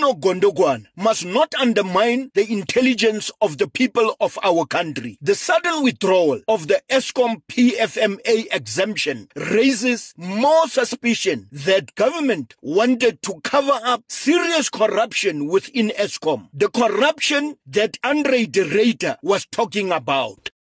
Bruno Godongwana must not undermine the intelligence of the people of our country. The sudden withdrawal of the Eskom PFMA exemption raises more suspicion that government wanted to cover up serious corruption within Eskom. The corruption that Andre de Ruyter was talking about.